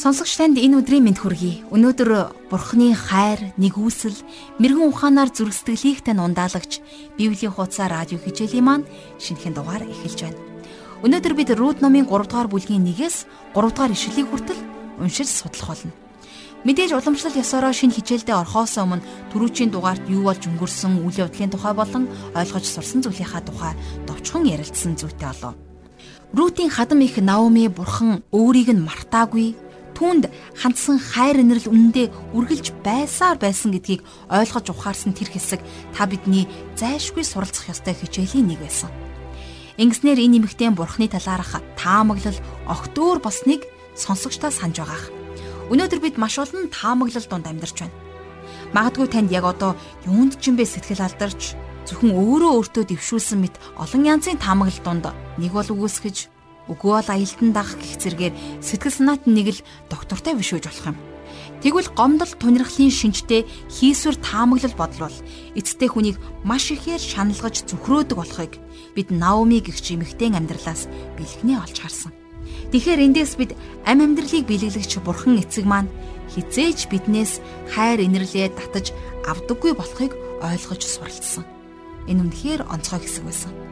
Сонсогч танд энэ өдрийн мэнд хүргэе. Өнөөдөр Бурхны хайр, нэгүсэл, мэрэгэн ухаанаар зүрх сэтгэлийг тань ундаалагч Библийн хуудас радио хичээлийн маань шинэхэн дугаар эхэлж байна. Өнөөдөр бид Рут номын 3 дугаар бүлгийн 1-ээс 3 дугаар ишлэлийг хүртэл уншиж судлах болно. Мэдээж уламжлал ёсороо шинэ хичээлдээ орхоос өмнө түрүүчийн дугаарт юу болж өнгөрсөн үйл явдлын тухай болон ойлгож сурсан зүйлийнхаа тухай товчхон ярилцсан зүйтэй болов. Рутийн хадам их Наоми бурхан өөрийг нь мартаагүй түүнд хандсан хайр инрэл үнэндээ үргэлж байсаар байсан гэдгийг ойлгож ухаарсан тэр хэсэг та бидний зайшгүй суралцах ёстой хичээлийн нэг байсан. Ингэснээр энэ нэмэгтэй бурхны талаарх таамаглал огт өөр босныг сонсогчдоо санаж байгаах. Өнөөдөр бид маш олон таамаглал донд амьдарч байна. Магадгүй танд яг одоо юунд ч юм бэ сэтгэл алдарч зөвхөн өөрөө өөртөө дэвшүүлсэн мэт олон янзын таамаглал донд нэг бол үгүйсгэж Үгүй бол аялдан дагах гих зэргээр сэтгэл санаат нэг л доктортой бишүүж болох юм. Тэгвэл гомдол тунирхлын шинжтэй хийсвэр таамаглал бодлол эцтэй хүнийг маш ихээр шаналгаж зүхрөөдөг болохыг бид Наоми гихч эмэгтэй амьдралаас бэлгнээ олж харсан. Тэгэхээр эндээс бид ам амьдралыг биелэгч бурхан эцэг маань хизээж биднээс хайр инэрлээ татаж авдаггүй болохыг ойлгож суралцсан. Энэ үнэхээр онцгой хэсэг байсан.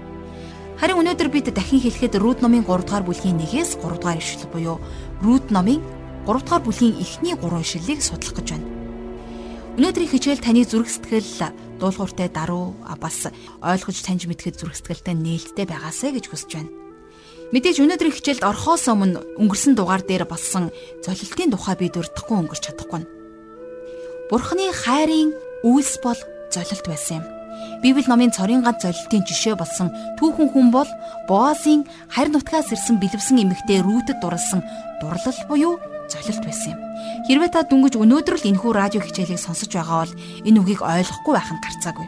Харин өнөөдөр бид дахин хэлэхэд Рут номын 3 дугаар бүлгийн 1-ээс 3 дугаар ишлэл буюу Рут номын 3 дугаар бүлгийн эхний 3 ишлэлийг судлах гэж байна. Өнөөдрийн хичээл таны зүрх сэтгэл дуулууртай даруй бас ойлгож таньж мэдхэд зүрх сэтгэлтэй нээлттэй байгаасай гэж хүсэж байна. Мэдээж өнөөдрийн хичээлд орхоос өмнө өнгөрсөн дугаар дээр болсон золилтын тухай бид урдахгүй өнгөрч чадахгүй. Бурхны хайрын үйлс бол золилт байсан юм. Библи номын цорын ганц золилтын жишээ болсон түүхэн хүн бол Боазын харь нутгаас ирсэн бэлэвсэн эмэгтэй Рүүтэд дурлсан дурлал буюу золилт байсан юм. Хэрвээ та дүнгиж өнөөдөр л энэхүү радио хичээлийг сонсож байгаа бол энэ үгийг ойлгохгүй байх нь гарцаагүй.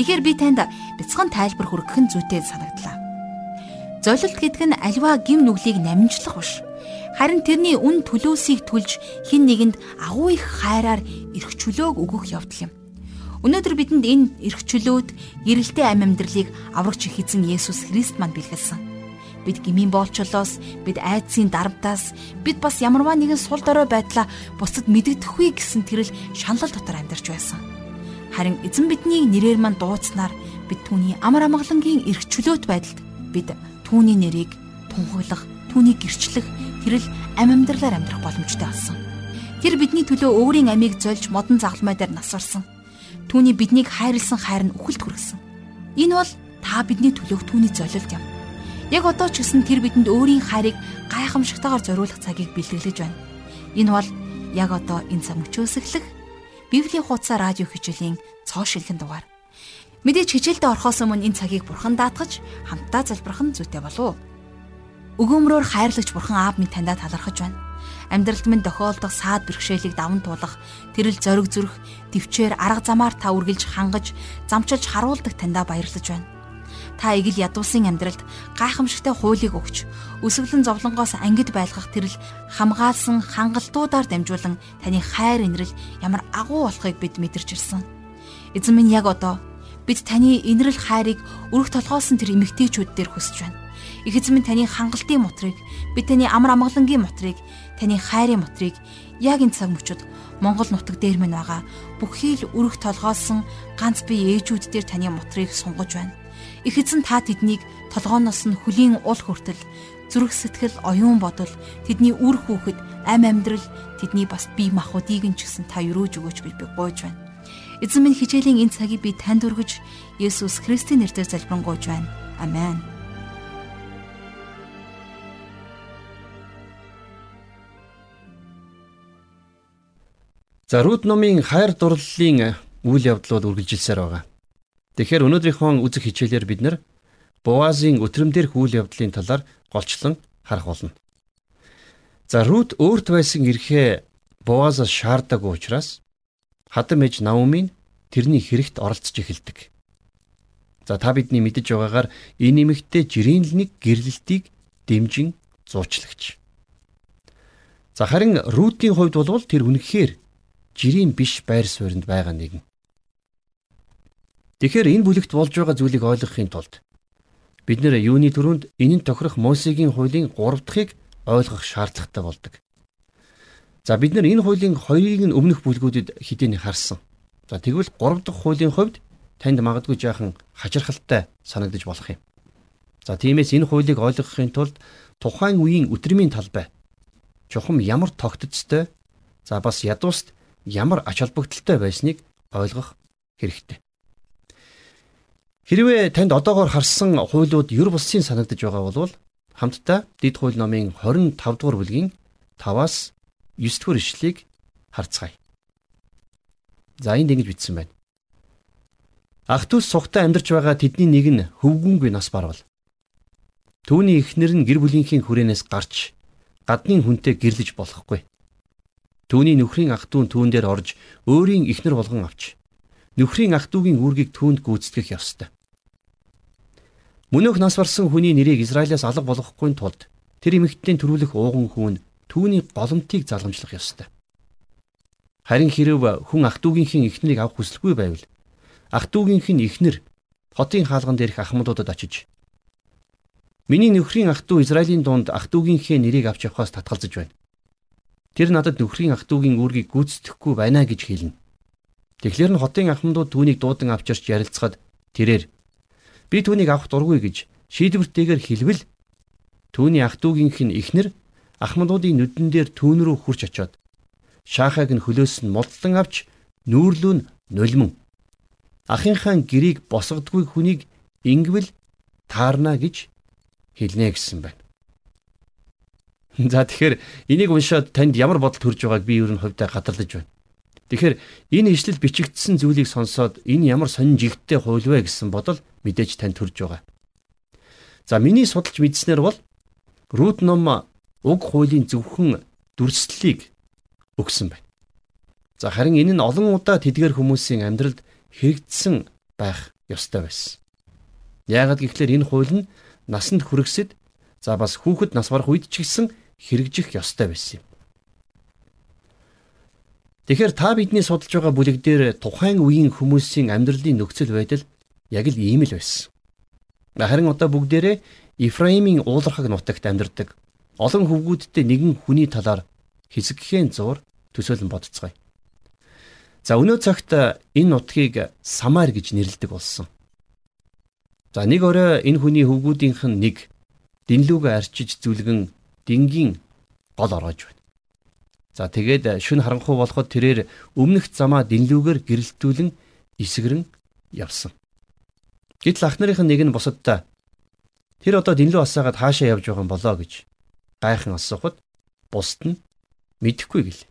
Тэгэхээр би танд бяцхан тайлбар хүргэх нь зүйтэй санагдлаа. Золилт гэдэг нь альва гим нүглийг намжлах биш. Харин тэрний үн төлөөсийг түлж хин нэгэнд агуу их хайраар эрх чөлөөг өгөх явдал юм. Өнөөдөр бидэнд энэ эрх чөлөөд гэрэлтэй амь амьдралыг аврагч их эзэн Есүс Христ манд бэлгэлсэн. Бид гмийн боолчлоос, бид айдсын дарамтаас, бид бас ямарваа нэгэн сул дорой байдлаа бусдад мэддэхгүй гэсэн тэрл шаналл дотор амьдарч байсан. Харин эзэн бидний нэрээр манд дууцснаар бид түүний амар амгалангийн эрх чөлөөт байдалд бид түүний нэрийг тунхаглах, түүнийг гэрчлэх тэрл амь амьдралаар амьдрах боломжтой болсон. Тэр бидний төлөө өөрийн амийг зольж модон загламай дээр насварсан Түүний биднийг хайрлсан хайр нь үхэлд хүргэсэн. Энэ бол та бидний төлөөх түүний золилт юм. Яг одоо ч гэсэн тэр бидэнд өөрийн хайрыг гайхамшигтайгаар зориулах цагийг бэлтгэлж байна. Энэ бол яг одоо энэ цаг мөчөөс эхлэх Библийн хуудас радио хичээлийн цоо шилхэн дугаар. Мэдээж хичээлдээ орохоос өмнө энэ цагийг бурхан даатгаж хамтдаа залбирах нь зүйтэй болов уу? Өгөөмрөөр хайрлагч бурхан аав минь таньда талархаж байна амьдралд минь тохиолдох саад бэрхшээлийг даван туулах тэрэл зориг зүрх төвчээр арга замаар та үргэлж хангаж замчилж харуулдаг таньда баярлаж байна. Та игэл ядуусын амьдралд гайхамшигтай хуулийг өгч өсвөлэн зовлонгоос ангид байлгах тэрэл хамгаалсан хангалтуудаар дамжуулан таны хайр инрэл ямар агуу болохыг бид мэдэрч ирсэн. Эзэн минь яг одоо бид таны инрэл хайрыг өрх толгоосон тэр эмгтээчүүд дээр хүсэж байна. Их эзэн минь таны хангалтын мотрыг бид таны амар амгалангийн мотрыг таны хайрын мотрыг яг энэ цаг мөчид Монгол нутаг дээр мань байгаа бүхий л өрөх толгоолсон ганц бие ээжүүд дээр таны мотрыг сунгаж байна. Их эзэн та тэднийг толгооноос нь хөлийн уул хүртэл зүрх сэтгэл оюун бодол тэдний үр хүүхэд ам амьдрал тэдний бас бие махбодыг нь ч гэсэн та өрөөж өгөөч гэж би гуйж байна. Эзэн минь хичээлийн энэ цагийг би танд өргөж Есүс Христийн нэрээр залбирanгуйж байна. Амен. За Рут номын хайр дурлалын үйл явдлууд үргэлжилсээр байгаа. Тэгэхээр өнөөдрийнхөө үзэх хичээлээр бид нар Боазын өтрөмдөрх үйл явдлын талаар голчлон харах болно. За Рут өөрт байсан эрхээ Боазаас шаардаагүй учраас хадам ээж Наумын тэрний хэрэгт оролцож эхэлдэг. За та бидний мэдэж байгаагаар энэ нэмэгтээ жирийн л нэг гэрлэлтийг дэмжин зуучлагч. За харин Рутийн хувьд бол тэр үнэхээр жирийн биш байр сууринд байгаа нэгэн. Тэгэхээр энэ бүлэгт болж байгаа зүйлийг ойлгохын тулд бид нэр юуны төрөнд энэнд тохирох Мосегийн хуулийн 3 дахьыг ойлгох шаардлагатай болдог. За бид нар энэ хуулийн хоёрыг нь өмнөх бүлгүүдэд хэдийн харсан. За тэгвэл 3 дахь хуулийн хувьд танд магадгүй жаахан хачирхалтай санагдаж болох юм. За тиймээс энэ хуулийг ойлгохын тулд тухайн үеийн өдрмийн талбай чухам ямар тогтцтой за бас ядууст ямар ач холбогдолтой байсныг ойлгох хэрэгтэй. Хэрвээ танд одоогоор харсан хуулиуд юр булсын санагдаж байгаа бол хамтдаа Дэд хууль номын 25 дугаар бүлгийн 5-аас 9 дугаар ишлэгийг харцгаая. За энд ингэж бичсэн байна. Ах トゥ ус сухтай амьдарч байгаа тэдний нэг нь хөвгүнгүй нас барвал. Түүний эхнэр нь гэр бүлийнхээ хүрээнээс гарч гаднын хүнтэй гэрлэж болохгүй. Түүний нөхрийн ах トゥ түүн дээр орж өөрийн эхнэр болгон авч нөхрийн ах トゥ угийн үүргийг түүнд гүйцэтгэх ёстой. Мөнөөх нас барсан хүний нэрийг Израилаас алга болгохгүй тулд тэр эмэгтний төрүүлэх ууган хүүн түүний голомтыг залгамжлах ёстой. Харин хэрв хүн ах トゥ угийнхээ эхнэрийг авах хүсэлгүй байвал ах トゥ угийнх нь эхнэр хотын хаалган дээрх ахмадуудад очиж Миний нөхрийн ах トゥ Израилийн дунд ах トゥ угийнхээ нэрийг авч явахаас татгалзаж байна. Тэр надад нөхрийн ах дүүгийн үүргийг гүйцэтгэхгүй байна гэж хэлнэ. Тэгэхээр нь хотын ахмадууд түүнийг дуудан авчирч ярилцахад тэрээр би түүнийг авах дургүй гэж шийдвэртэйгээр хэлвэл түүний ах дүүгийнх нь эхнэр ахмадуудын нүдэн дээр түүн рүү хурж очиод шаахаг нь хөлөөс нь мултлан авч нүүрлүүн нулимэн ахынхаа гэрийг босгодгүй хүнийг ингэвэл таарна гэж хэлнэ гэсэн байна. За тэгэхээр энийг уншаад танд ямар бодол төрж байгааг би ер нь хувьдаа гадарлаж байна. Тэгэхээр энэ ишлэл бичигдсэн зүйлийг сонсоод энэ ямар сонин жигтэй хууль вэ гэсэн бодол мэдээж танд төрж байгаа. За миний судалж мэдснээр бол Рут ном уг хуулийн зөвхөн дүрслэлийг өгсөн байна. За харин энэ нь олон удаа тэдгээр хүмүүсийн амьдралд хэрэгжсэн байх ёстой байсан. Яагаад гэвэл энэ хууль нь насанд хүрэгсэд за бас хүүхэд нас барах үед ч гэсэн хэрэгжих ёстой байсан юм. Тэгэхээр та бидний судалж байгаа бүлэг дээр тухайн үеийн хүмүүсийн амьдралын нөхцөл байдал яг л ийм л байсан. Харин одоо бүгдээрээ Ифраимийн уулархаг нутагт амьдардаг олон хөвгүүдтэй нэгэн хүний талаар хэсэгхэн зур төсөөлөн бодцгаая. За өнөө цагт энэ нутгийг Самар гэж нэрлэдэг болсон. За нэг орой энэ хүний хөвгүүдийнх нь нэг дэнлүүгээ арчиж зүлгэн дингийн гол ороож байна. За тэгээд шүн харанхуй болоход тэрээр өмнөх замаа дэнлүүгээр гэрэлтүүлэн эсгэрэн явсан. Гэтэл ах нарын нэг нь бусаддаа тэр одоо дэнлүү асаагаад хаашаа явж байгаа юм болоо гэж гайхан асуухад бусд нь мэдэхгүй гэлээ.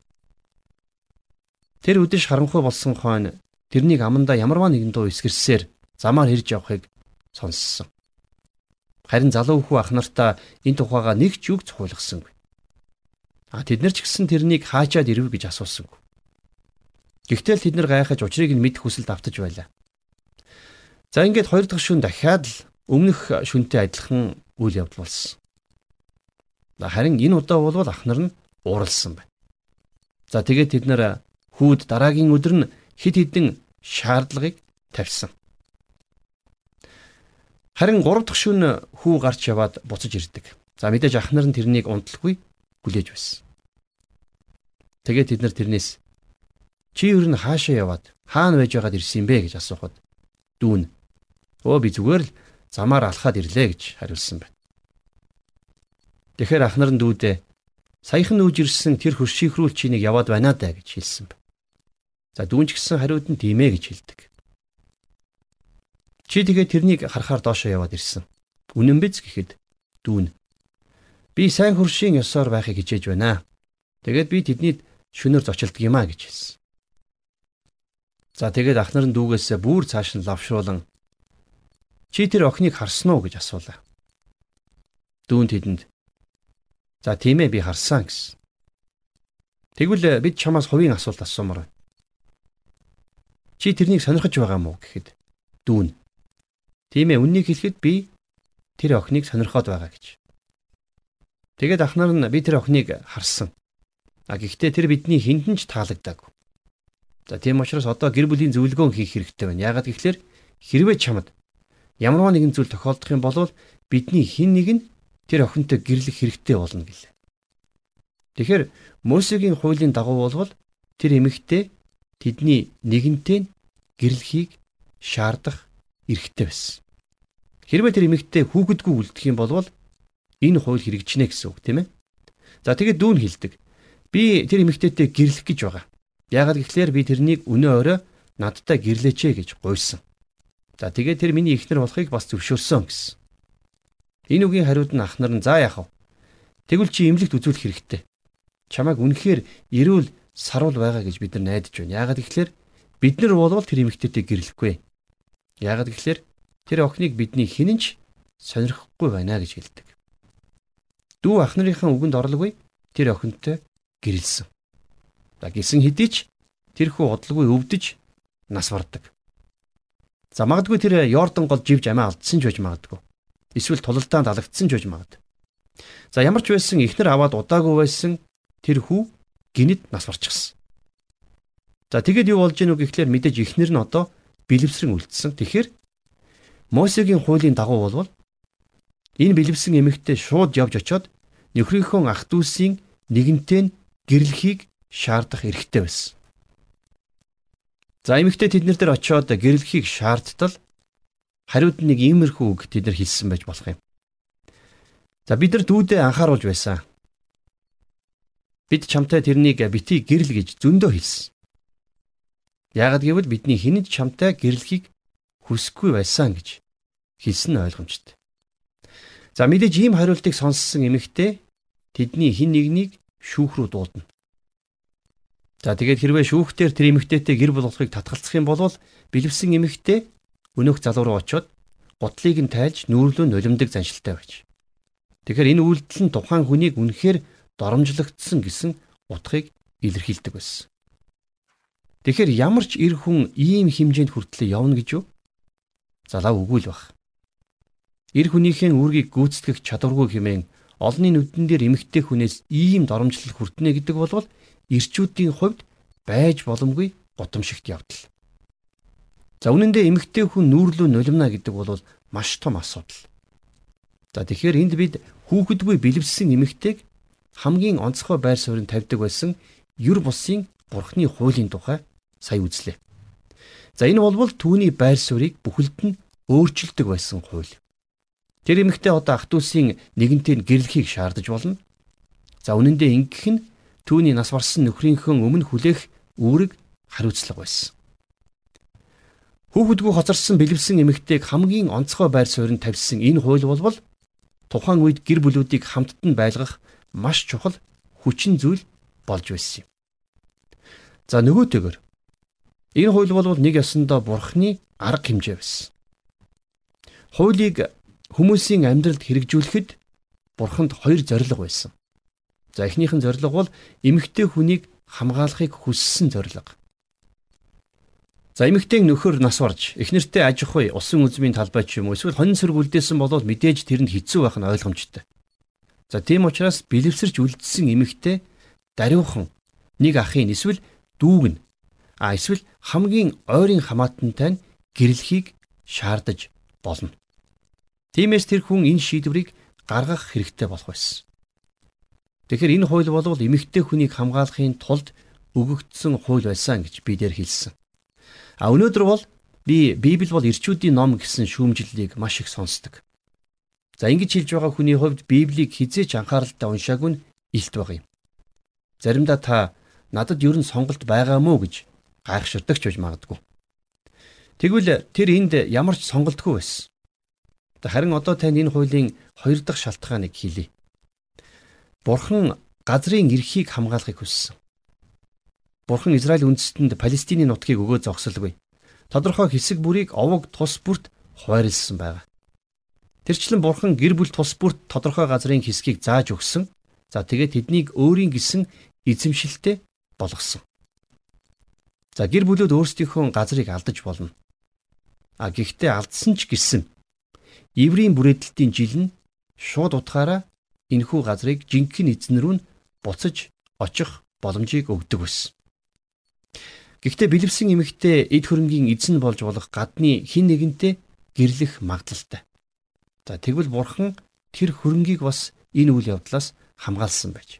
Тэр үдэш харанхуй болсон хойно тэрнийг амандаа ямарваа нэгэн дуу эсгэрсээр замаар хэрж явахыг сонссон. Харин залуу хүү ах нартаа энэ тухайга нэг ч үг цохиулгасангүй. А тэд нар ч гэсэн тэрнийг хаачаад ирв гэж асуусангүй. Гэхдээ л тэд нар гайхаж учрыг нь мэдэх хүсэлд автаж байлаа. За ингээд хоёр дахь шүн дахиад л өмнөх шүнтэй адилхан үйл явдал болсон. Харин энэ удаа бол ах нар нь ууралсан байна. За тэгээд тэд нар хүүд дараагийн өдөр нь хид хідэн шаардлагыг тавьсан. Харин 3 дахь шөнө хүү гарч яваад буцаж ирдэг. За мэдээж ах нар нь тэрнийг унталгүй хүлээж байсан. Тэгээд тэд нар тэрнээс чи юу н хаашаа яваад хаана байж байгаад ирсэн юм бэ гэж асуухад дүүн өө би зүгээр л замаар алхаад ирлээ гэж хариулсан байна. Тэгэхээр ах нар нь дүүдээ саяхан нүүж ирсэн тэр хөршийхрүүл чинийг яваад байна даа гэж хэлсэн байна. За дүүнч гисэн хариуд нь тийм ээ гэж хэлдэг. Чи тэгээ тэрнийг харахаар доошоо яваад ирсэн. Үнэн биз гэхэд дүүн би сайн хөршийн ёсоор байхыг хичээж байна. Тэгээд би тэдний шөнөөр зочилдог юм а гэж хэлсэн. За тэгээд ах нар нь дүүгээсээ бүр цааш нь лавшруулан чи тэр охиныг харсан уу гэж асуулаа. Дүүн тэдэнд за тийм ээ би харсан гэсэн. Тэгвэл бид чамаас хувийн асуулт асуумаар байна. Чи тэрнийг сонирхож байгаа мó гэхэд дүүн. Тийм ээ үннийг хэлэхэд би тэр охиныг сонирхоод байгаа гэж. Тэгээд ах нар нь би тэр охиныг харсан. А гэхдээ тэр бидний хиндэн ч таалагдаагүй. За тийм учраас одоо гэр бүлийн зөвлөгөөн хийх хэрэгтэй байна. Яагаад гэвэл хэрвээ чамд ямар нэгэн зүйл тохиолдох юм бол бидний хин нэг нь тэр охинтой гэрлэх хэрэгтэй болно гэлээ. Тэгэхээр Мосегийн хуулийн дагуу болвол тэр эмэгтэй тэдний нэгэнтээ гэрлэхийг шаардах эрхтэй байсан. Хэрвээ тэр эмэгтэй хүүхэдгүй үлдэх юм бол энэ хууль хэрэгжинэ гэсэн үг тийм ээ. За тэгээд дүүн хилдэг. Би тэр эмэгтэйтэй гэрлэх гэж байгаа. Яагаад гэвэл би тэрнийг өнөө өрөө надтай гэрлээч гэж гуйсан. За тэгээд тэр миний ихнэр болохыг бас зөвшөөрсөн гэсэн. Энэ үгийн хариуд нь ахнар нь за яах вэ? Тэгвэл чи имлэгт үзүүлэх хэрэгтэй. Чамайг үнэхээр эрүүл саруул байгаа гэж бид нар найдаж байна. Яагаад гэвэл бид нар болвол тэр эмэгтэйтэй гэрлэхгүй. Яагаад гэвэл тэр охиныг бидний хинэнч сонирхгүй байна гэж хэлдэг. Дүү ах нарынхаа үгэнд орлоггүй тэр охинтой гэрэлсэн. За гисэн хэдий ч тэрхүү одлоггүй өвдөж нас бардаг. За магадгүй тэр Йордан гол живж амиа алдсан ч байж магадгүй. Эсвэл тулалдаанд алагдсан ч байж магадгүй. За ямар ч байсан ихнэр аваад удаагүй байсан тэр хүү гинэд нас барчихсан. За тэгээд юу болж гэнэ үг гэхлээр мэдээж ихнэр нь одоо бэлэвсрэн үлдсэн. Тэгэхээр Мосегийн хуулийн дагуу болвол энэ бэлэвсэн эмэгтэй шууд явж очиод нөхрийнхөө ах дүүсийн нэгэнтээ гэрлэхийг шаардах эрхтэй байсан. За эмэгтэй тэднэр дээр очиод гэрлэхийг шаардтал хариуд нэг иймэрхүү үг тэд нар хэлсэн байж болох юм. За бид нар дүүдээ анхааруулж байсан. Бид чамтай тэрнийг бити гэрэл гэж зөндөө хэлсэн. Яагад гэвэл бидний хинэж чамтай гэрлэхийг хүсэхгүй байсан гэж хэлсэн ойлгомжтой. За мэдээж ийм хариултыг сонссон эмэгтэй тэдний хин нэгнийг шүүх рүү дуудана. За тэгээд хэрвээ шүүхтэр тэр эмэгтэйтэй гэр болохыг татгалзах юм бол бэлэвсэн эмэгтэй өнөөх залуу руу очиод гутлыг нь тайлж нүүрлөө нулимдаг заншилтай байж. Тэгэхээр энэ үйлдэл нь тухайн хүнийг үнэхээр доромжлогдсон гэсэн утгыг илэрхийлдэг байсан. Тэгэхээр ямар ч эр хүн ийм хэмжээнд хүртлэе явна гэж юу? Залаа үгүй л баг. Эр хүнийхээ үүргийг гүйцэтгэх чадваргүй хэмээн олонний нүдэн дээр эмэгтэй хүнээс ийм доромжлол хүртнэ гэдэг бол ирчүүдийн хувьд байж боломгүй гудамжигт явдал. За үнэн дээр эмэгтэй хүн нүүрлүү нулимна гэдэг бол маш том асуудал. За тэгэхээр энд бид хүүхэдгүй бэлэвссэн эмэгтэйг хамгийн онцгой байр суурийг тавьдаг байсан юр бусын бурхны хуулийн тухай сая үзлээ. За энэ болвол түүний байр суурийг бүхэлд нь өөрчилдөг байсан хууль. Тэр эмэгтэй одоо ах дүүсийн нэгэнтээ гэрлэхийг шаардаж болно. За үнэн дээр ингэх нь түүний нас барсан нөхрийнхөө өмнө хүлээх үүрэг хариуцлага байсан. Хүүхэдгүй хоцорсон бэлэвсэн эмэгтэйг хамгийн онцгой байр суурьнд тавьсан энэ хууль болвол тухайн үед гэр бүлүүдийг хамтд нь байлгах маш чухал хүчин зүйл болж байсан юм. За нөгөөтэйгөр Энэ хууль бол нэг ёсондоо бурхны арга хэмжээ байсан. Хуулийг хүмүүсийн амьдралд хэрэгжүүлэхэд бурханд хоёр зорилго байсан. За эхнийх нь зорилго бол эмэгтэй хүнийг хамгаалахыг хүссэн зорилго. За эмэгтэйг нөхөр нас барж эхнэртэй аж ахуй, усан үзмийн талбай ч юм уу эсвэл хонин сөрөг үлдээсэн бол мэдээж тэрэнд хэцүү байх нь ойлгомжтой. За тийм учраас бэлэвсэрч үлдсэн эмэгтэй даруйхан нэг ахын эсвэл дүүг нь а эсвэл хамгийн ойрын хамаатантай нь гэрлэхийг шаардаж болно. Тиймээс тэр хүн энэ шийдвэрийг гаргах хэрэгтэй болох байсан. Тэгэхээр энэ хууль бол эмэгтэй хүнийг хамгаалахын тулд өгөгдсөн хууль байсан гэж би дээр хэлсэн. А өнөөдөр бол би Библи бол ирчүүдийн ном гэсэн шүүмжлэлийг маш их сонсдог. За ингэж хэлж байгаа хүний хувьд Библийг хизээч анхааралтай уншаагүй нь илт баг юм. Заримдаа та надад ер нь сонголт байгаа мó гэж гайхширдаг ч байж магадгүй. Тэгвэл тэр энд ямар ч сонголтгүй байсан. Харин одоо танд энэ хуулийн хоёр дахь шалтгааныг хэлье. Бурхан газрын эрхийг хамгаалахыг хүссэн. Бурхан Израиль үндэстэнд Палестины нутгийг өгөө зогсолгүй. Тодорхой хэсэг бүрийг овог тус бүрт хуваарлсан байгаа. Тэрчлэн Бурхан гэр бүл тус бүрт тодорхой газрын хэсгийг зааж өгсөн. За тэгээд тэднийг өөрийн гисэн эзэмшилтэд болгосон. За гэр бүлүүд өөрсдийнхөө газрыг алдаж болно. А гэхдээ алдсан ч гэсэн еврейн бүрээдэлтийн жил нь шууд утгаараа энэхүү газрыг жинхэнэ эзэн рүү нь буцаж очих боломжийг өгдөг байсан. Гэхдээ бэлэвсэн эмэгтэй эд хөрөнгийн эзэн болж болох гадны хин нэгэнтэй гэрлэх магадлалтай. За тэгвэл бурхан тэр хөрөнгийг бас энэ үйл явдлаас хамгаалсан байж.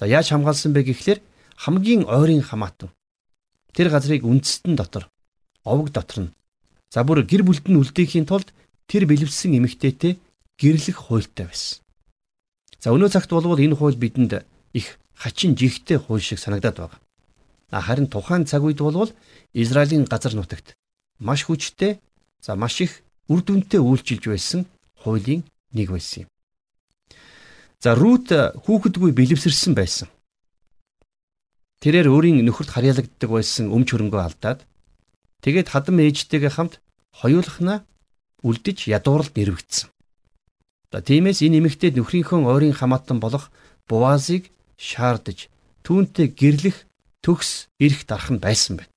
За яаж хамгаалсан бэ гэхлээр хамгийн ойрын хамаатан. Тэр газрыг үндэстэн дотор, овог дотор нь. За бүр гэр бүлд нь үлдээхийн тулд тэр бэлэвсэн эмэгтэйтэй гэрлэх хуультай байсан. За өнөө цагт болвол энэ хууль бидэнд их хачин жигтэй хууль шиг санагдаад байгаа. Харин тухайн цаг үед болвол Израилийн газар нутагт маш хүчтэй за маш их үр дүнтэй үйлчилж байсан хуулийн нэг байсан юм. За Рут хүүхэдгүй бэлэвсэрсэн байсан. Тэрээр өөрийн нөхөрт харьяалагддаг байсан өмч хөрөнгөө алдаад тэгээд хадам ээжтэйгээ хамт хоёулахна үлдэж ядууралд нэрвэгдсэн. За тиймээс энэ эмэгтэй нөхрийнхөө ойрын хамаатан болох Бувазыг шаардаж түүнтэй гэрлэх төгс ирэх дарах нь байсан байна.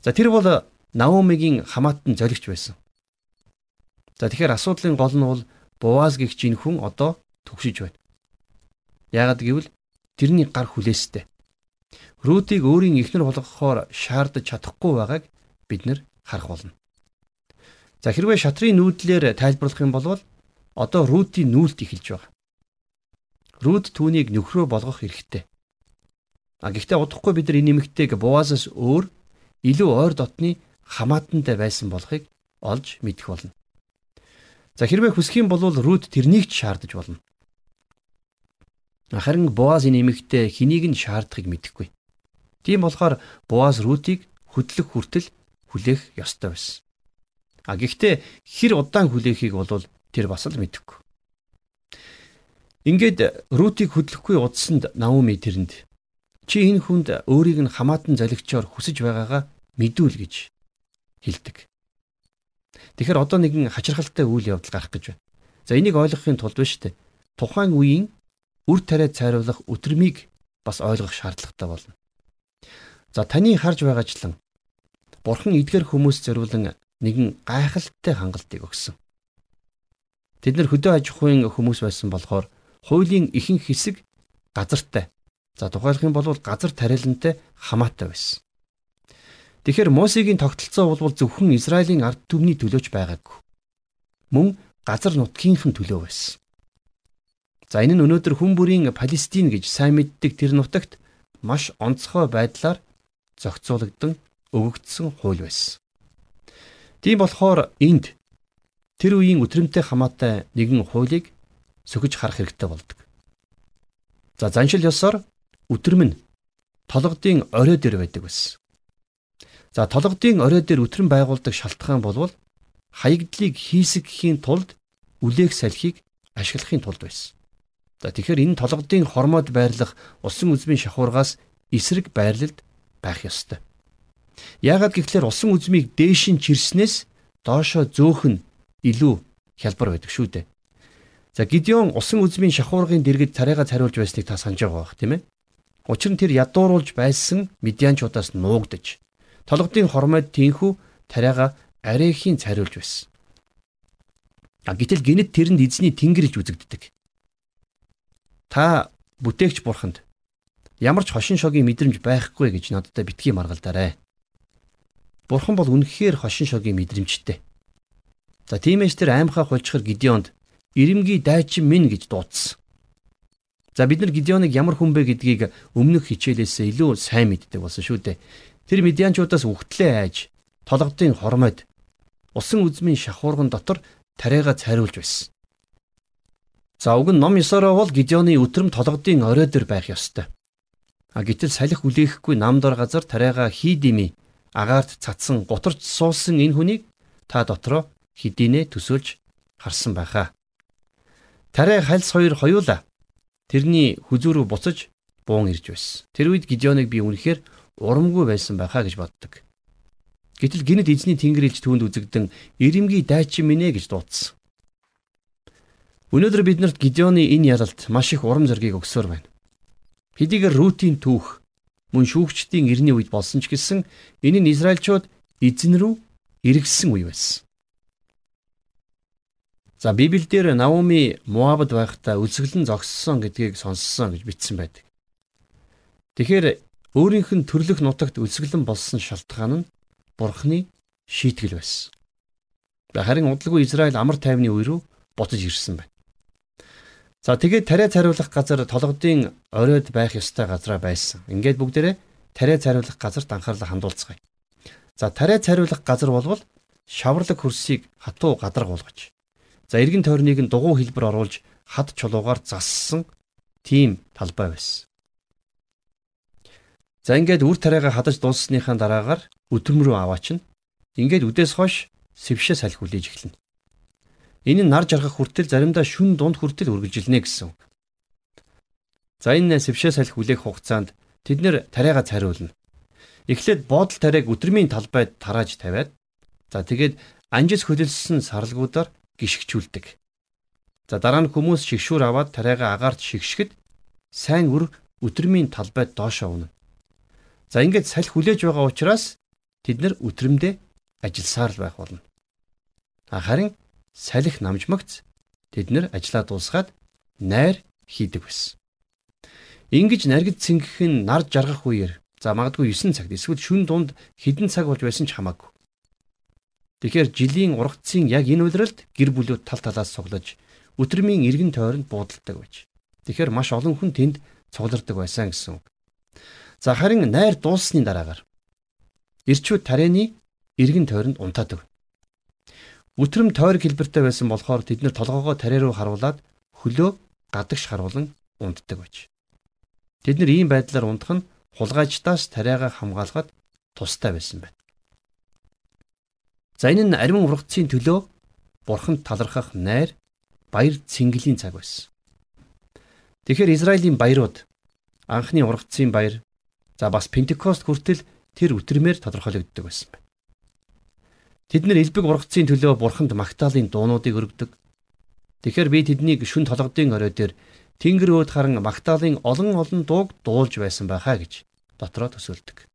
За тэр бол Наомигийн хамаатан золигч байсан. За тэгэхээр асуудлын гол нь бол Буваз гихч энэ хүн одоо түгшиж байна. Яагад гэвэл тэрний гар хүлээстэй. Рутийг өөрийн эхнэр болгохоор шаардаж чадахгүй байгааг бид нар харах болно. За хэрвээ шатрын нүүдлэр тайлбарлах юм бол одоо Рутийн нүүлт эхэлж байгаа. Рут түүнийг нөхрөө болгох эрхтэй. А гэхдээ удахгүй бид нар энэ нэмэгтэйг Буазаас өөр илүү ойр дотны хамаатантай байсан болохыг олж мэдэх болно. За хэрвээ хүсэх юм бол Рут тэрнийг ч шаардаж болно. Харин Боаз энэ эмэгтэй хэнийг нь шаардахыг мэдэхгүй. Тийм болохоор Боаз Рутийг хөдлөх хүртэл хүлээх ёстой байсан. А гэхдээ хэр удаан хүлээхийг бол тэр бас л мэдэхгүй. Ингээд Рутийг хөдлөхгүй удсанд Наоми тэрэнд чи энэ хүнд өөрийг нь хамаатан золигчоор хүсэж байгаагаа мэдүүл гэж хэлдэг. Тэгэхээр одоо нэгэн хачирхалтай үйл явдал гарах гэж байна. За энийг ойлгохын тулд ба штэ. Тухайн үеийн үр тариа цайруулах өдрмийг бас ойлгох шаардлагатай болно. За таны харж байгаачлан Бурхан эдгэр хүмүүс зориулан нэгэн гайхалтай хангалтыг өгсөн. Тэд нар хөдөө аж ахуйн хүмүүс байсан болохоор хуулийн ихэнх хэсэг газартай. За тухайлах юм бол газар тариалантай хамаатай байсан. Тэгэхээр Мосегийн тогтолцоо бол зөвхөн Израилийн ард түмний төлөөч байгаагүй. Мөн газар нутгийнхын төлөө байсан. За энэ нь өнөөдөр хүн бүрийн Палестин гэж сайн мэддэг тэр нутагт маш онцгой байдлаар зохицуулагдсан өгөгдсөн хууль байсан. Тийм болохоор энд тэр үеийн өтрөмтэй хамаатай нэгэн хуулийг сөхөж харах хэрэгтэй болдог. За заншил ёсоор өтрөм нь толгодын орой дээр байдаг байсан. За толгодын орой дээр өтрөм байгуулдаг шалтгаан болвол хаягдлыг хийсгэхийн тулд үлээх салхийг ашиглахын тулд байсан. За тэгэхээр энэ толгодын хормоод байрлах усан үзмийн шахуургаас эсрэг байрлалд байх ёстой. Яагаад гэвэл усан үзмийг дээш нь чирснээс доошоо зөөх нь илүү хялбар байдаг шүү дээ. За Гидеон усан үзмийн шахуургын дэргэд царайгаа цариулж байсныг та санаж байгаа бах тийм ээ. Учир нь тэр ядууруулж байсан медианчуудаас нуугдаж толгодын хормойд тийхүү тариага арайхийн цариулж байсан. А гэтэл гинэд тэрэнд эзний тэнгэрж үзэгддэг. Та бүтээгч бурханд ямар ч хошин шогийн мэдрэмж байхгүй гэж надтай битгий маргалдаарай. Бурхан бол үнэхээр хошин шогийн мэдрэмжтэй. За тиймээс тэр аймхаа хулчхар Гидеонд ирэмгий дайчин минь гэж дуудсан. За бид нар Гидеоныг ямар хүн бэ гэдгийг өмнөх хичээлээсээ илүү сайн мэддэг болсон шүү дээ. Тэр медианчуудаас үхтлээ айж толгодын хормойд усан үзмийн шахуурган дотор тариага цайруулж байсан. За уг нь ном ёсороо бол Гидеоны өтрөм толгодын орой дээр байх ёстой. А гэтэл салхи үлээхгүй намдор газар тариага хийдими агаарт цацсан гутарч суулсан энэ хүнийг та дотроо хидийнэ төсөөлж харсан байхаа. Тарай хальс хоёр хоёулаа тэрний хүзүүрүү буцаж буун ирж байсан. Тэр үед Гидеоныг би үнэхээр урамгүй байсан байхаа гэж боддог. Гэтэл гинэд эзний тэнгэр илж түүнд үзэгдэн ирэмгий дайчин минь гэж дуудсан. Өнөөдөр биднэрт Гидеоны энэ ялалт маш их урам зориг өгсөөр байна. Хэдийгээр Рутийн түүх мөн шүүгчдийн эртний үед болсон ч гэсэн энэ нь Израильчууд эзэн рүү эргэсэн үе байсан. За Библиэлд Наоми Моабд байхдаа үлсгэлэн зогссон гэдгийг сонссон гэж бичсэн байдаг. Тэгэхээр өөрийнх нь төрлөх нутагт үлсгэлэн болсон шалтгаан нь Бурхны шийтгэл байсан. Харин удалгүй Израиль амар тайвны үе рүү буцаж ирсэн байна. За тэгээд тариа цариулах газар толгодын оройд байх ёстой газараа байсан. Ингээд бүгдээрээ тариа цариулах газарт анхаарлаа хандуулцгаая. За тариа цариулах газар болвол шаварлаг хөрсийг хатуу гадар гуулгаж. За эргэн тойрныг нь дугуй хэлбэр оруулж хад чулуугаар зассан тийм талбай байсан. За ингээд үр тариагаа хадаж дууссныхаа дараагаар өдрөм рүү аваачна. Ингээд үдээс хойш сэвшээ салхи хүлээж эхэлнэ. Энэ нь нар жаргах хүртэл заримдаа шүн дунд хүртэл үргэлжилнэ гэсэн. За энэ сэвшээ салхи хүлээх хугацаанд тэд нэр тариагаа цариулна. Эхлээд буудал тариаг өдрмийн талбайд тарааж тавиад за тэгээд анжис хөдөлсөн сарлгуудаар гიშгчүүлдэг. За дараа нь хүмүүс шигшүүр аваад тариагаа агаарт шигшгэд сайн үр өдрмийн талбайд доошоо унана. За ингээд салхи хүлээж байгаа учраас тэд нар өдрөмдөө ажилласаар л байх болно. Харин салхи намжмагц тэд нар ажлаа дуусгаад найр хийдэг байсан. Ингиж наргид цэнгэх нь нар жаргах үеэр За магадгүй 9 цагт эсвэл шүн дунд хэдэн цаг болж байсан ч хамаагүй. Тэгэхээр жилийн ургацын яг энэ үйлрэлд гэр бүлүүд тал талаас цуглаж өтрмийн эргэн тойронд буудалдаг байж. Тэгэхээр маш олон хүн тэнд цуглардаг байсан гэсэн үг. За харин найр дууссаны дараагаар ирчүүд тарианы эргэн тойронд унтаадаг. Өтрөм тойр хэлбэртэй байсан болохоор тэд нэр толгоогоо тариа руу харуулад хөлөө гадагш харуулan унтдаг байж. Тэд нэр ийм байдлаар унтах нь хулгайчдаас тариагаа хамгаалахад тустай байсан байна. За энэ нь ариун ургацын төлөө бурханд талархах найр баяр цэнгэлийн цаг байсан. Тэгэхээр Израилийн баярууд анхны ургацын баяр за бас Пентекост хүртэл тэр өтрмээр тодорхойлогддог байсан байна. Тэд нэр элбэг ургацын төлөө бурханд магтаалын дуунуудыг өргөдөг. Тэгэхээр би тэднийг шүн толгодын орой дээр Тэнгэр өөд харан Магдалины олон олон дууг дуулж байсан байхаа гэж дотроо төсөөлдөг.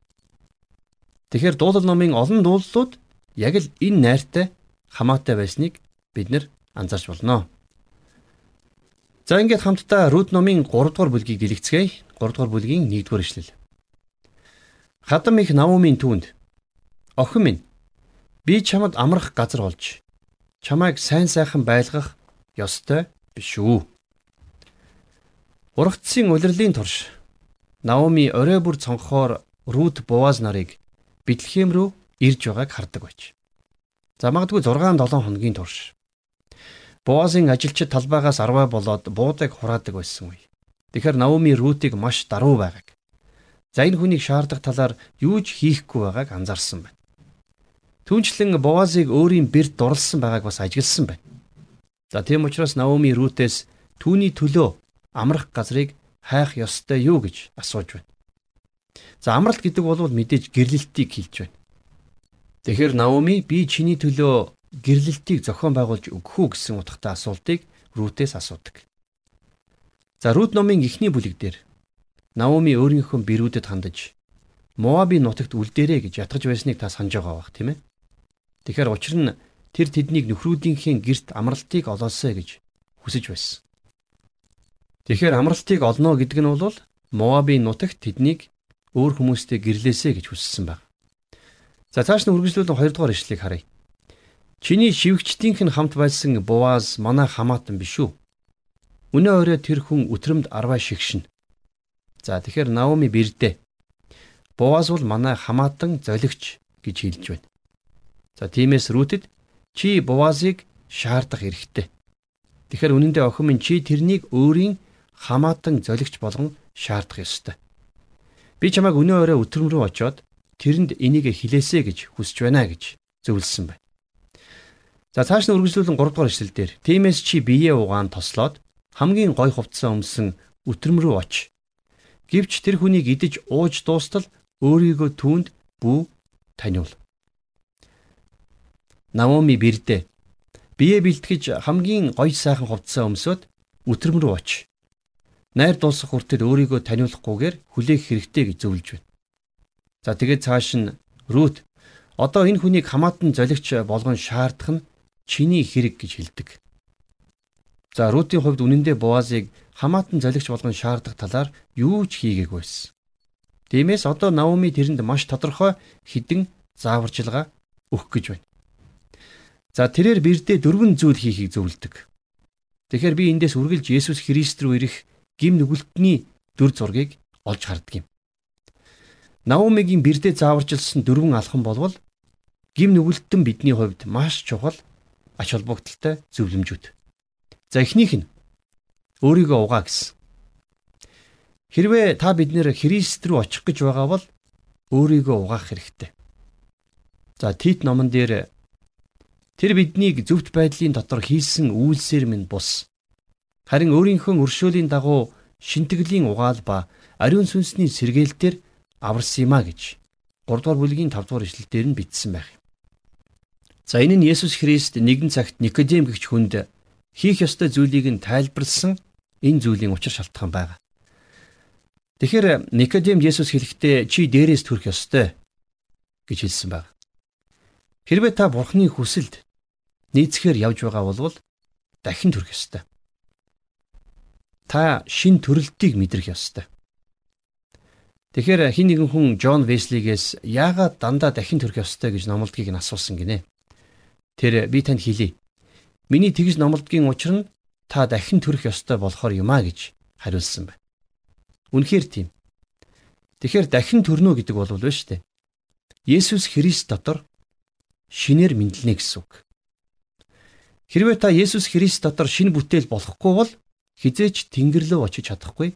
Тэгэхээр дуулал номын олон дууллууд яг л энэ найртай хамаатай байсныг бид нэр анзаарч болно. За ингээд хамтдаа Рут номын 3 дугаар бүлгийг дэлгэцгээе. 3 дугаар бүлгийн 1 дугаар ишлэл. Хадам их Наумын түүнд охин минь би чамд амрах газар болж чамайг сайн сайхан байлгах ёстой биш үү? Ургацын улирлын турш Наоми орой бүр цонхоор Рут Боаз нарыг Бэтлехэм рүү ирж байгааг хардаг байж. За магадгүй 6 7 хоногийн турш Боазын ажилчид талбайгаас арваа болоод буудаг хураадаг байсан үе. Тэгэхээр Наоми Рутыг маш даруй байгааг. За энэ хүнийг шаардах талаар юу ч хийхгүй байгааг анзаарсан байна. Түүнчлэн Боазыг өөрийн бэрт дурлсан байгааг бас ажигласан байна. За тийм учраас Наоми Рутээс түүний төлөө амрах газрыг хайх ёстой юу гэж асууж байна. За амралт гэдэг бол мэдээж гэрлэлтийг хэлж байна. Тэгэхээр Наоми би чиний төлөө гэрлэлтийг зохион байгуулж өгөх үү гэсэн утгатай асуултыг Рутээс асуудаг. За Рут номын эхний бүлэг дээр Наоми өөрийнхөө бэрүүдэд хандаж Моабын нутагт үлдээрэй гэж ятгаж байсныг та санаж байгаа бах тийм ээ. Тэгэхээр учир нь тэр тэднийг нөхрүүдийнхээ герт амралтыг олоосэй гэж хүсэж байсан. Тэгэхээр амралтыг олно гэдэг нь бол Моабын нутагт тэднийг өөр хүмүүстэй гэрлээсэ гэж хүссэн баг. За цааш нь үргэлжлүүлэн 2 дугаар ишлэгийг харъя. Чиний шивгчдийнх нь хамт байсан Буаз манай хамаатан биш үү? Өнөө өрөө тэр хүн өтрөмд арваа шигшин. За тэгэхээр Наоми бэрдэ. Буаз бол манай хамаатан золигч гэж хэлж байна. За тиймээс Рүтэд чи Буазыг шаардах эрхтэй. Тэгэхээр үнэндээ охин минь чи тэрнийг өөрийн хамаатан золигч болгон шаардах ёстой. Би чамайг өнөө өрөө өтрөм рүү очиод тэрэнд энийг хилээсэ гэж хүсэж байна гэж зөвлөсөн байна. За цааш нь үргэлжлүүлэн 3 дугаар эшлэл дээр тиймээс чи биеэ угаан тослоод хамгийн гой хувцас өмсөн өтрөм рүү оч. Гэвч тэр хүнийг идэж ууж дуустал өөрийгөө түүнд бүү таниул. Наоми бэрдэ. Бие бэлтгэж хамгийн гоё сайхан хувцасаа өмсөд өтрөм рүү оч найр дуусах хүртэл өөрийгөө таниулахгүйгээр хүлээх хэрэгтэй гэж зөвлөж байна. За тэгээд цааш нь Рут одоо энэ хүнийг хамаатан золигч болгон шаардах нь чиний хэрэг гэж хэлдэг. За Рутийн хувьд үнэндээ Боазыг хамаатан золигч болгон шаардах талаар юу ч хийгээгүй байсан. Тиймээс одоо Наоми тэрэнд маш тодорхой хідэн зааварчилгаа өгөх гэж байна. За тэрээр бэрдээ дөрвөн зүйл хийхийг зөвлөдөг. Тэгэхээр би эндээс үргэлж Есүс Христ рүү ирэх гим нүгэлтний дүр зургийг олж харддаг юм. Наумигийн бэрдэ зааварчилсан дөрвөн алхам болвол гим нүгэлтэн бидний хувьд маш чухал ач холбогдолтой зөвлөмжүүд. За эхнийх нь өөрийгөө угаа гэсэн. Хэрвээ та биднэр Христ рүү очих гэж байгаа бол өөрийгөө угаах хэрэгтэй. За Тит номон дээр тэр биднийг зөвхт байдлын дотор хийсэн үйлсээр минь бус. Харин өөрийнхөө өршөөлийн дагуу шинтгэлийн угаал ба ариун сүнсний сэргээлтээр аварсан юма гэж 3 дугаар бүлгийн 5 дугаар ишлэлдэр нь бичсэн байх юм. За энэ нь Есүс Христ нэгэн цагт Никодем гэгч хүнд хийх ёстой зүйлийг нь тайлбарлсан энэ зүйлийн учир шалтгаан байгаа. Тэгэхээр Никодем Есүс хэлэхдээ чи дээрээс төрөх ёстой гэж хэлсэн байна. Хэрвээ та Бурхны хүсэлд нийцэхээр явж байгаа бол дахин төрөх ёстой. Та шин төрөлтийг мэдрэх ёстой. Тэгэхээр хин нэгэн хүн Джон Веслигээс яагаад дандаа дахин төрөх ёстой гэж номлодгийг нь асуусан гинэ. Тэр би танд хэлье. Миний тэгж номлодгийн учир нь та дахин төрөх ёстой болохоор юм а гэж хариулсан байна. Үнэхээр тийм. Тэгэхээр дахин төрнө гэдэг бол биш үү? Есүс Христ дотор шинээр мэдлэнэ гэсэн үг. Хэрвээ та Есүс Христ дотор шинэ бүтээл болохгүй бол хизээч Тэнгэр рүү очиж чадахгүй.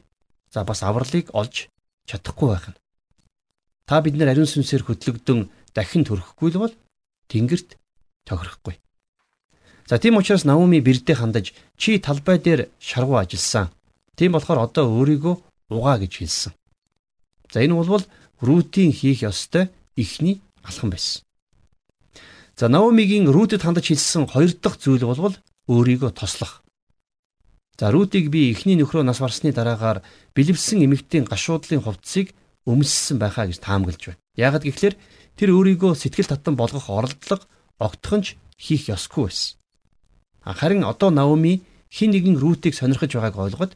За бас авралыг олж чадахгүй байх нь. Та бид нар ариун сүнсээр хөтлөгдөн дахин төрөхгүй л бол Тэнгэрт тохирохгүй. За тийм учраас Наоми бэрдээ хандаж чи талбай дээр шаргуу ажилласан. Тийм болохоор одоо өөрийгөө угаа гэж хэлсэн. За энэ бол Рутийн хийх ёстой ихний алхам байсан. За Наомигийн Рутэд хандаж хэлсэн хоёр дахь зүйл бол өөрийгөө тослох. За Рутийг би ихний нөхрөө нас барсны дараагаар бэлэвсэн эмэгтэй гашуудлын хувцсыг өмссөн байхаа гэж таамаглаж байна. Яагад гэвэл тэр өөрийгөө сэтгэл татан болгох оролдлого огтхонч хийх ёсгүй байсан. Харин одоо Наоми хин нэгэн Рутийг сонирхож байгааг ойлгоод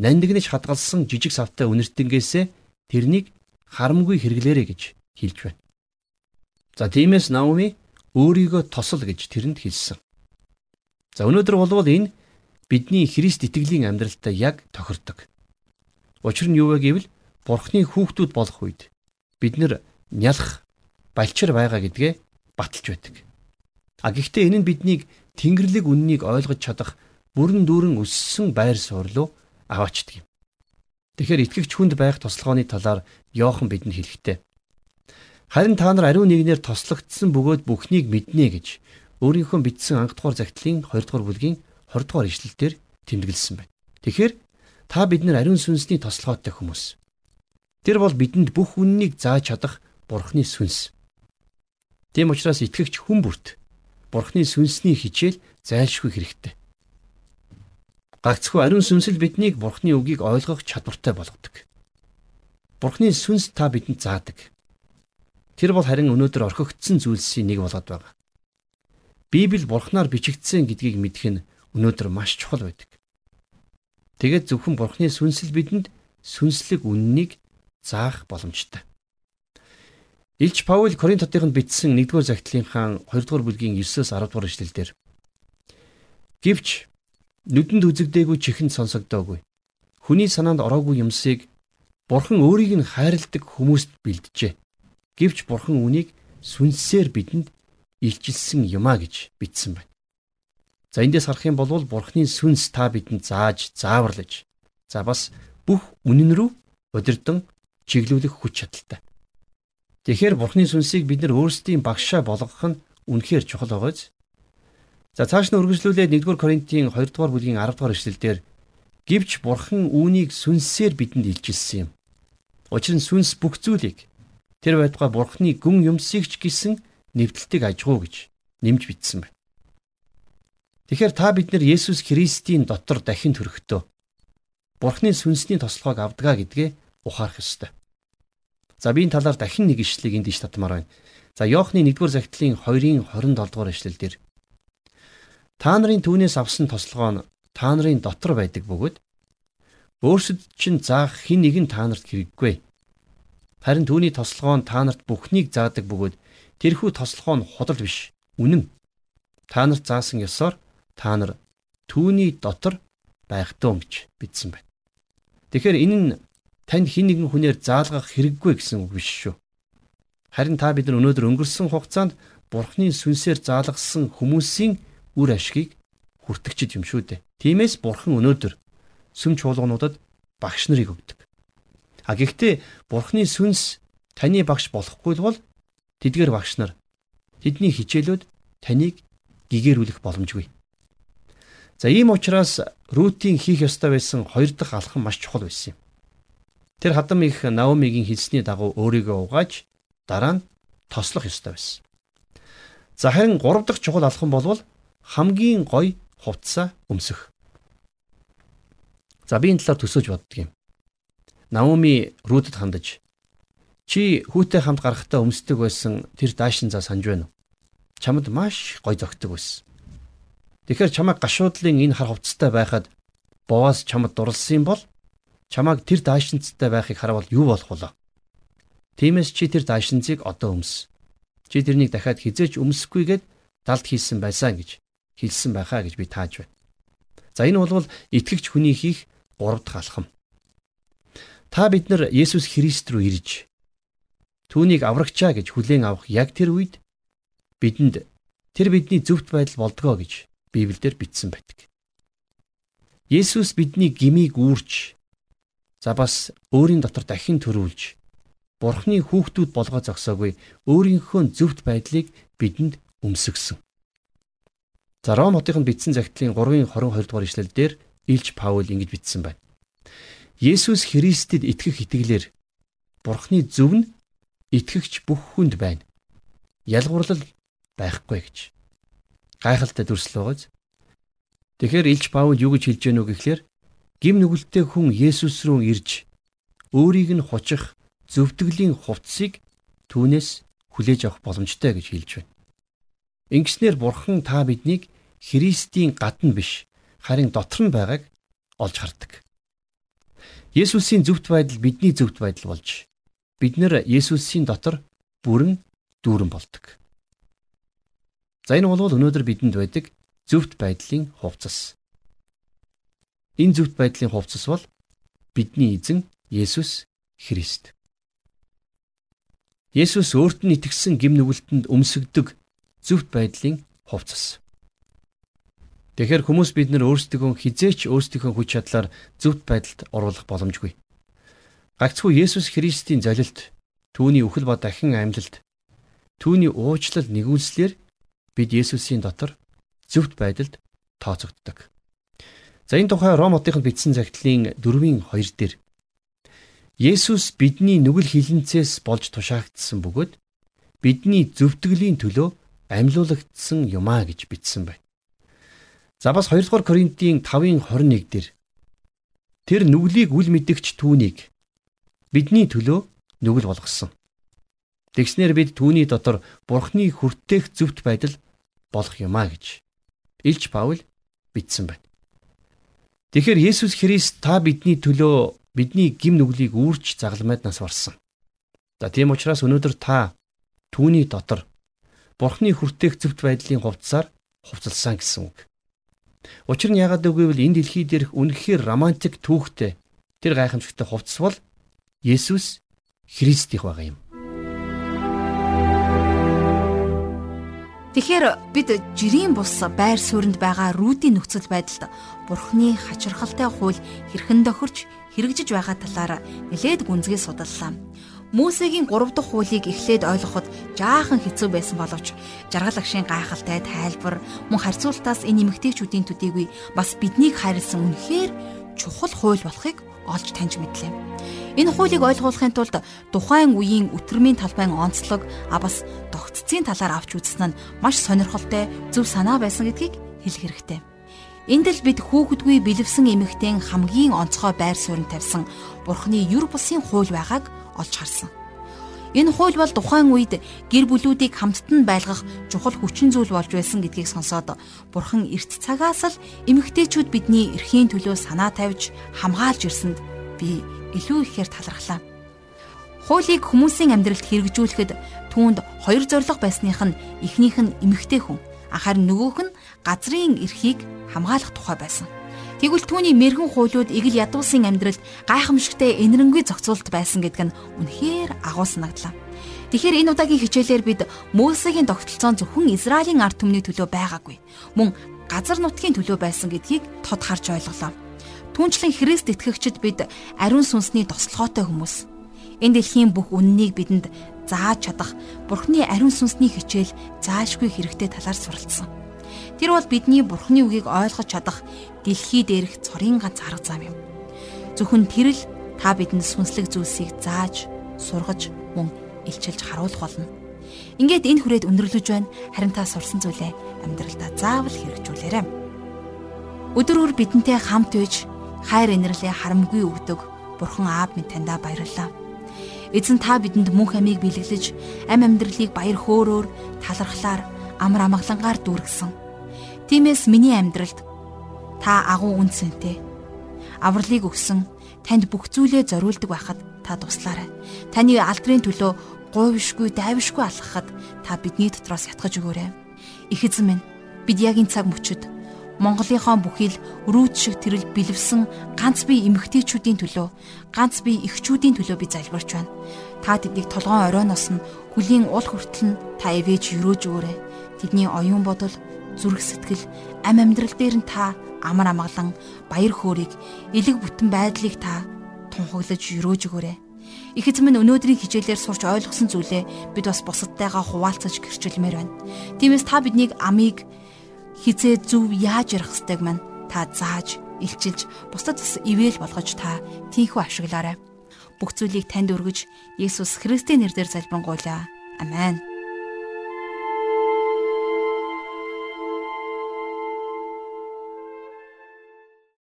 нандингнэж хадгалсан жижиг савтай үнэртэнгээсээ тэрнийг харамгүй хэрэглээрэ гэж хэлж байна. За тиймээс Наоми өөрийгөө тосол гэж тэрэнд хэлсэн. За өнөөдөр болвол энэ бидний Христ итгэлийн амьдралтай яг тохирдог. Учир нь юу вэ гэвэл Бурхны хүүхдүүд болох үед бид нар нялх балчир байгаа гэдгээ баталж байдаг. А гэхдээ энэ нь биднийг Тэнгэрлэг үннийг ойлгож чадах бүрэн дүүрэн өссөн байр суурлуу аваачдаг юм. Тэгэхээр итгэгч хүнд байх тослогооны талаар Йохан бидэнд хэлэхдээ харин та нар ариун нэгнээр тослогдсон бөгөөд бүхнийг мэднэ гэж өөрийнхөө бичсэн анх дугаар загтлын 2 дугаар бүлгийн 20 дугаар ишлэлдэр тэмдэглэсэн байна. Тэгэхээр та бид нар ариун сүнсний тослогоотой хүмүүс. Тэр бол бидэнд бүх үннийг зааж чадах Бурхны сүнс. Тийм учраас итгэгч хүн бүрт Бурхны сүнсний хичээл зайлшгүй хэрэгтэй. Гагцхүү ариун сүнсэл биднийг Бурхны үгийг ойлгох чадвартай болгодог. Бурхны сүнс та бидэнд заадаг. Тэр бол харин өнөөдөр орхигдсон зүйлсийн нэг болоод байгаа. Библи Бурхнаар бичигдсэн гэдгийг мэдэх нь өнөөдөр маш чухал байдаг. Тэгээд зөвхөн Бурхны сүнсэл бидэнд сүнслэг үннийг заах боломжтой. Илч Паул Коринтотынд бичсэн 1-р загтлынхаа 2-р бүлгийн 9-с 10-р эшлэлдэр Гэвч нүдэнд үзэгдээгүй чихэнд сонсогдоогүй. Хүний санаанд ороогүй юмсыг Бурхан өөрийг нь хайрладаг хүмүүст бэлджээ. Гэвч Бурхан үнийг сүнсээр бидэнд илчилсэн юмаа гэж бичсэн байна. За эндээс харах юм бол Бурханы сүнс та бидэнд зааж, зааварлаж, за бас бүх үнэн рүү удирдан чиглүүлэх хүч чадалтай. Тэгэхээр Бурханы сүнсийг бид нар өөрсдийн багшаа болгох нь үнэхээр чухал байгааз За цааш нь үргэлжлүүлээд 1-р Коринтын 2-р бүлгийн 10-р эшлэлдэр гівч бурхан үүнийг сүнсээр бидэнд илчилсэн юм. Учир нь сүнс бүх зүйлийг тэр байтугай бурханы гүн юмсыг ч гисэн нэвтэлтийг ажгуу гэж нэмж бичсэн байна. Тэгэхээр та бид нар Есүс Христийн дотор дахин төрөхдөө бурханы сүнсний тослогоог авдгаа гэдгээ ухаарах ёстой. За би энэ талаар дахин нэг ишлэгийг энд иш татмаар байна. За Иохны 1-р захидлын 2-ын 27 дугаар ишлэлдэр Та нарын түүнээс авсан тослогоо нь та нарын дотор байдаг бөгөөд өөрсдөд чинь заах хэн нэгэн та нарт хэрэггүй. Харин түүний тослогоо нь та нарт бүхнийг заадаг бөгөөд тэрхүү тослогоо нь худал биш. Үнэн. Та нарт заасан ёсоор та нар түүний дотор байх туу гэж бичсэн байна. Тэгэхээр энэ нь танд хин нэгэн хүнээр заалгах хэрэггүй гэсэн үг биш шүү. Харин та бид нар өнөөдөр өнгөрсөн хугацаанд Бурхны сүнсээр заалгасан хүмүүсийн үр ашгийг хүртэгчд юм шүү дээ. Тиймээс Бурхан өнөөдөр сүм чуулгануудад багш нарыг өгдөг. А гэхдээ Бурхны сүнс таны багш болохгүй бол тэдгээр багш нар тэдний хичээлүүд таныг гэгэрүүлэх боломжгүй. За ийм учраас Рутийн хийх ёстой байсан хоёр дахь алхам маш чухал байсан юм. Тэр хадам их Наомигийн хэлсний дагуу өөрийгөө угааж дараа нь тослох ёстой байсан. За харин гурав дахь чухал алхам болвол хамгийн гоё хувцас өмсөх. За би энэ талаар төсөөж боддөг юм. Наоми Рутэд хандаж чи хүүтэй хамт гарахтаа өмсдөг байсан тэр даашин за санаж байна уу? Чамд маш гоё зөгтөг байсан. Тэгэхээр чамайг гашуудлын энэ хар хувцастай байхад Боас чамд дурлсан бол чамайг тэр даашинцтай байхыг харавал юу болох вэ? Тиймээс чи тэр даашинцыг одоо өмс. Чи тэрнийг дахиад хизээч өмсөхгүйгээд далд хийсэн байсан гэж хэлсэн байхаа гэж би тааж байна. За энэ бол итгэгч хүний хийх гурав дахь алхам. Та бид нар Есүс Христ рүү ирж түүнийг аврагчаа гэж хүлээн авах яг тэр үед бидэнд тэр бидний зөвхт байдал болдгоо гэж Библиэлд бичсэн байдаг. Есүс бидний гмийг үүрч за бас өөрийн дотор дахин төрүүлж Бурхны хүүхдүүд болгоо зогсоогүй өөрийнхөө зөвхт байдлыг бидэнд өмсгсөн. За Ром хотын бичсэн загтлын 3-ын 22 дугаар ишлэл дээр Илж Паул ингэж бичсэн байна. Есүс Христэд итгэх итгэлээр Бурхны зөв нь итгэгч бүх хүнд байна. Ялгуурлал байхгүй гэж. Гайхалтай дүрслэл байгааз. Тэгэхээр Илж Паул юу гэж хэлж гэнэ үү гэхлээр гим нүгэлтэй хүн Есүс рүү ирж өөрийг нь хучих зөвтгөлийн хувцсыг түүнээс хүлээж авах боломжтой гэж хэлж байна. Ингэснээр Бурхан та биднийг Христийн гадна биш харин дотор нь байгааг олж хардаг. Есүсийн зөвхт байдал бидний зөвхт байдал болж бид нэр Есүсийн дотор бүрэн дүүрэн болдог. За энэ бол өнөөдөр бидэнд байдаг зөвхт байдлын хувцас. Энэ зөвхт байдлын хувцас бол бидний эзэн Есүс Христ. Есүс өөрт нь итгэсэн гим нүгэлтэнд өмсөгдөг зөвхт байдлын хувцас. Тэгэхээр хүмүүс бид нар өөрсдөө хизээч өөрсдийнхөө хүч чадлаар зөвхт байдалд оруулах боломжгүй. Гагцхүү Есүс Христийн золилт, түүний үхэл ба дахин амьлалт, түүний уучлал нэгүүлслэр бид Есүсийн дотор зөвхт байдалд тооцогддог. За энэ тухай Ром хотынд бичсэн загтлын 4-ийн 2 дээр Есүс бидний нүгэл хилэнцээс болж тушаагдсан бөгөөд бидний зөвтгөлийн төлөө амьлуулагдсан юмаа гэж бичсэн байна. За бас 2 дугаар Коринтын 5-ын 21 дээр тэр нүглийг үл мэдгч түүнийг бидний төлөө нүгэл болгосон. Тэгснэр бид түүний дотор Бурхны хүртээх зөвхт байдал болох юмаа гэж Илж Паул бичсэн байна. Тэгэхээр Есүс Христ та бидний төлөө бидний гим нүглийг үүрч загламайд нас барсан. За тийм учраас өнөөдөр та түүний дотор Бурхны хүртээх зөвхт байдлын хувцсаар хувцалсан гэсэн үг. Учир нь яагаад үгүй вэ? Энэ дэлхий дээрх үнэхээр романтик түүхтэй тэр гайхамшигтай хувцас бол Есүс Христ их байгаа юм. Тэгэхээр бид жирийн бус байр суурьнд байгаа рүүдийн нөхцөл байдалд Бурхны хачирхалтай хууль хэрхэн тохирч хэрэгжиж байгаа талаар нэлээд гүнзгий судаллаа. Мөсегийн 3 дахь хуулийг эхлээд ойлгоход жаахан хэцүү байсан боловч жаргал агшийн гайхалтай тайлбар мөн харьцуултаас энэ эмгтээчүүдийн төдийгүй бас биднийг хайрлсан үнэхээр чухал хууль болохыг олж таньж мэдлээ. Энэ хуулийг ойлгуулахын тулд тухайн үеийн өтөрмийн талбайн онцлог а бас тогтцын талаар авч үзсэн нь маш сонирхолтой зөв санаа байсан гэдгийг хэлэх хэрэгтэй. Энд л бид хүүхэдгүй бэлэвсэн эмэгтэйн хамгийн онцгой байр суурь тавьсан Бурхны юр бусын хууль байгааг олж харсан. Энэ хууль бол тухайн үед гэр бүлүүдийг хамттан байлгах чухал хүчин зүйл болж байсан гэдгийг сонсоод Бурхан эрт цагаас л эмэгтэйчүүд бидний эрхийн төлөө санаа тавьж хамгаалж ирсэнд би илүү ихээр талархлаа. Хуулийг хүмүүсийн амьдралд хэрэгжүүлэхэд түүнд хоёр зорилго байсных нь эхнийх нь эмэгтэй хүн, харин нөгөөх нь газрын эрхийг хамгаалах тухай байсан. Тэгвэл түүний мэрэгэн хуулиуд игэл ядуусын амьдралд гайхамшигтай энэрэнгүй зохицуулт байсан гэдг нь үнэхээр агуу санагдлаа. Тэгэхээр энэ удаагийн хичээлээр бид Мөсегийн тогтолцоон зөвхөн Израилийн ард түмний төлөө байгаагүй. Мөн газар нутгийн төлөө байсан гэдгийг тод харж ойлголоо. Түүнчлэн Христ итгэгчид бид ариун сүнсний тослогоотой хүмүүс. Энэ дэлхийн бүх үннийг бидэнд зааж чадах Бурхны ариун сүнсний хичээл заашгүй хэрэгтэй талаар суралцсан. Тэр бол бидний Бурхны үгийг ойлгож чадах дэлхий дээрх цорын ганц арга зам юм. Зөвхөн тэр л та бидэнд сүнслэг зүйлсийг зааж, сургаж, мөн илчилж харуулах болно. Ингээд энэ хүрээд өндөрлөж байна. Харин та сурсан зүйлээ амьдралдаа заавал хэрэгжүүлээрэй. Өдөр бүр бидэнтэй хамт үйж хайр инэрлээ харамгүй өгдөг Бурхан Аав минь таньда баярлалаа. Эзэн та бидэнд мөнх амийг бэлэглэж, ам амьдралыг баяр хөөрөөр, талархлаар, амар амгалангаар дүүргэсэн. Тиймээс миний амьдралд та агуу үнцэнтэй авралыг өгсөн танд бүх зүйлээ зориулдаг байхад та туслаарай. Таны алдрын төлөө гуйвшгүй, дайвшгүй алхахад та бидний дотроос ятгах өгөөрэй. Их эзэн минь бид яг энэ цаг мөчид Монголынхоо бүхий л рүүт шиг тэрэл бэлэвсэн ганц бие эмэгтэйчүүдийн төлөө, ганц бие эхчүүдийн төлөө би залбирч байна. Та тэднийг толгоон оройноос нь хүлийн уул хүртэл нь та эвэж өрөөж өгөөрэй. Тэдний оюун бодол, зүрх сэтгэл, ам амьдрал дээр нь та амар амгалан баяр хөөргийг, элэг бүтэн байдлыг та тунхаглаж өрөөж өгөөрэй. Их эзэн минь өнөөдрийн хичээлээр сурч ойлгосон зүйлээ бид бас бусадтайгаа хуваалцаж гэрчилмээр байна. Тиймээс та биднийг амийг хизээ зөв яаж ярих хэвтэйг маань та зааж, илчилж, бусдад бас ивэл болгож та тийхүү ашиглаарай. Бүх зүйлийг танд өргөж, Есүс Христийн нэрээр залбирanгуйлаа. Амен.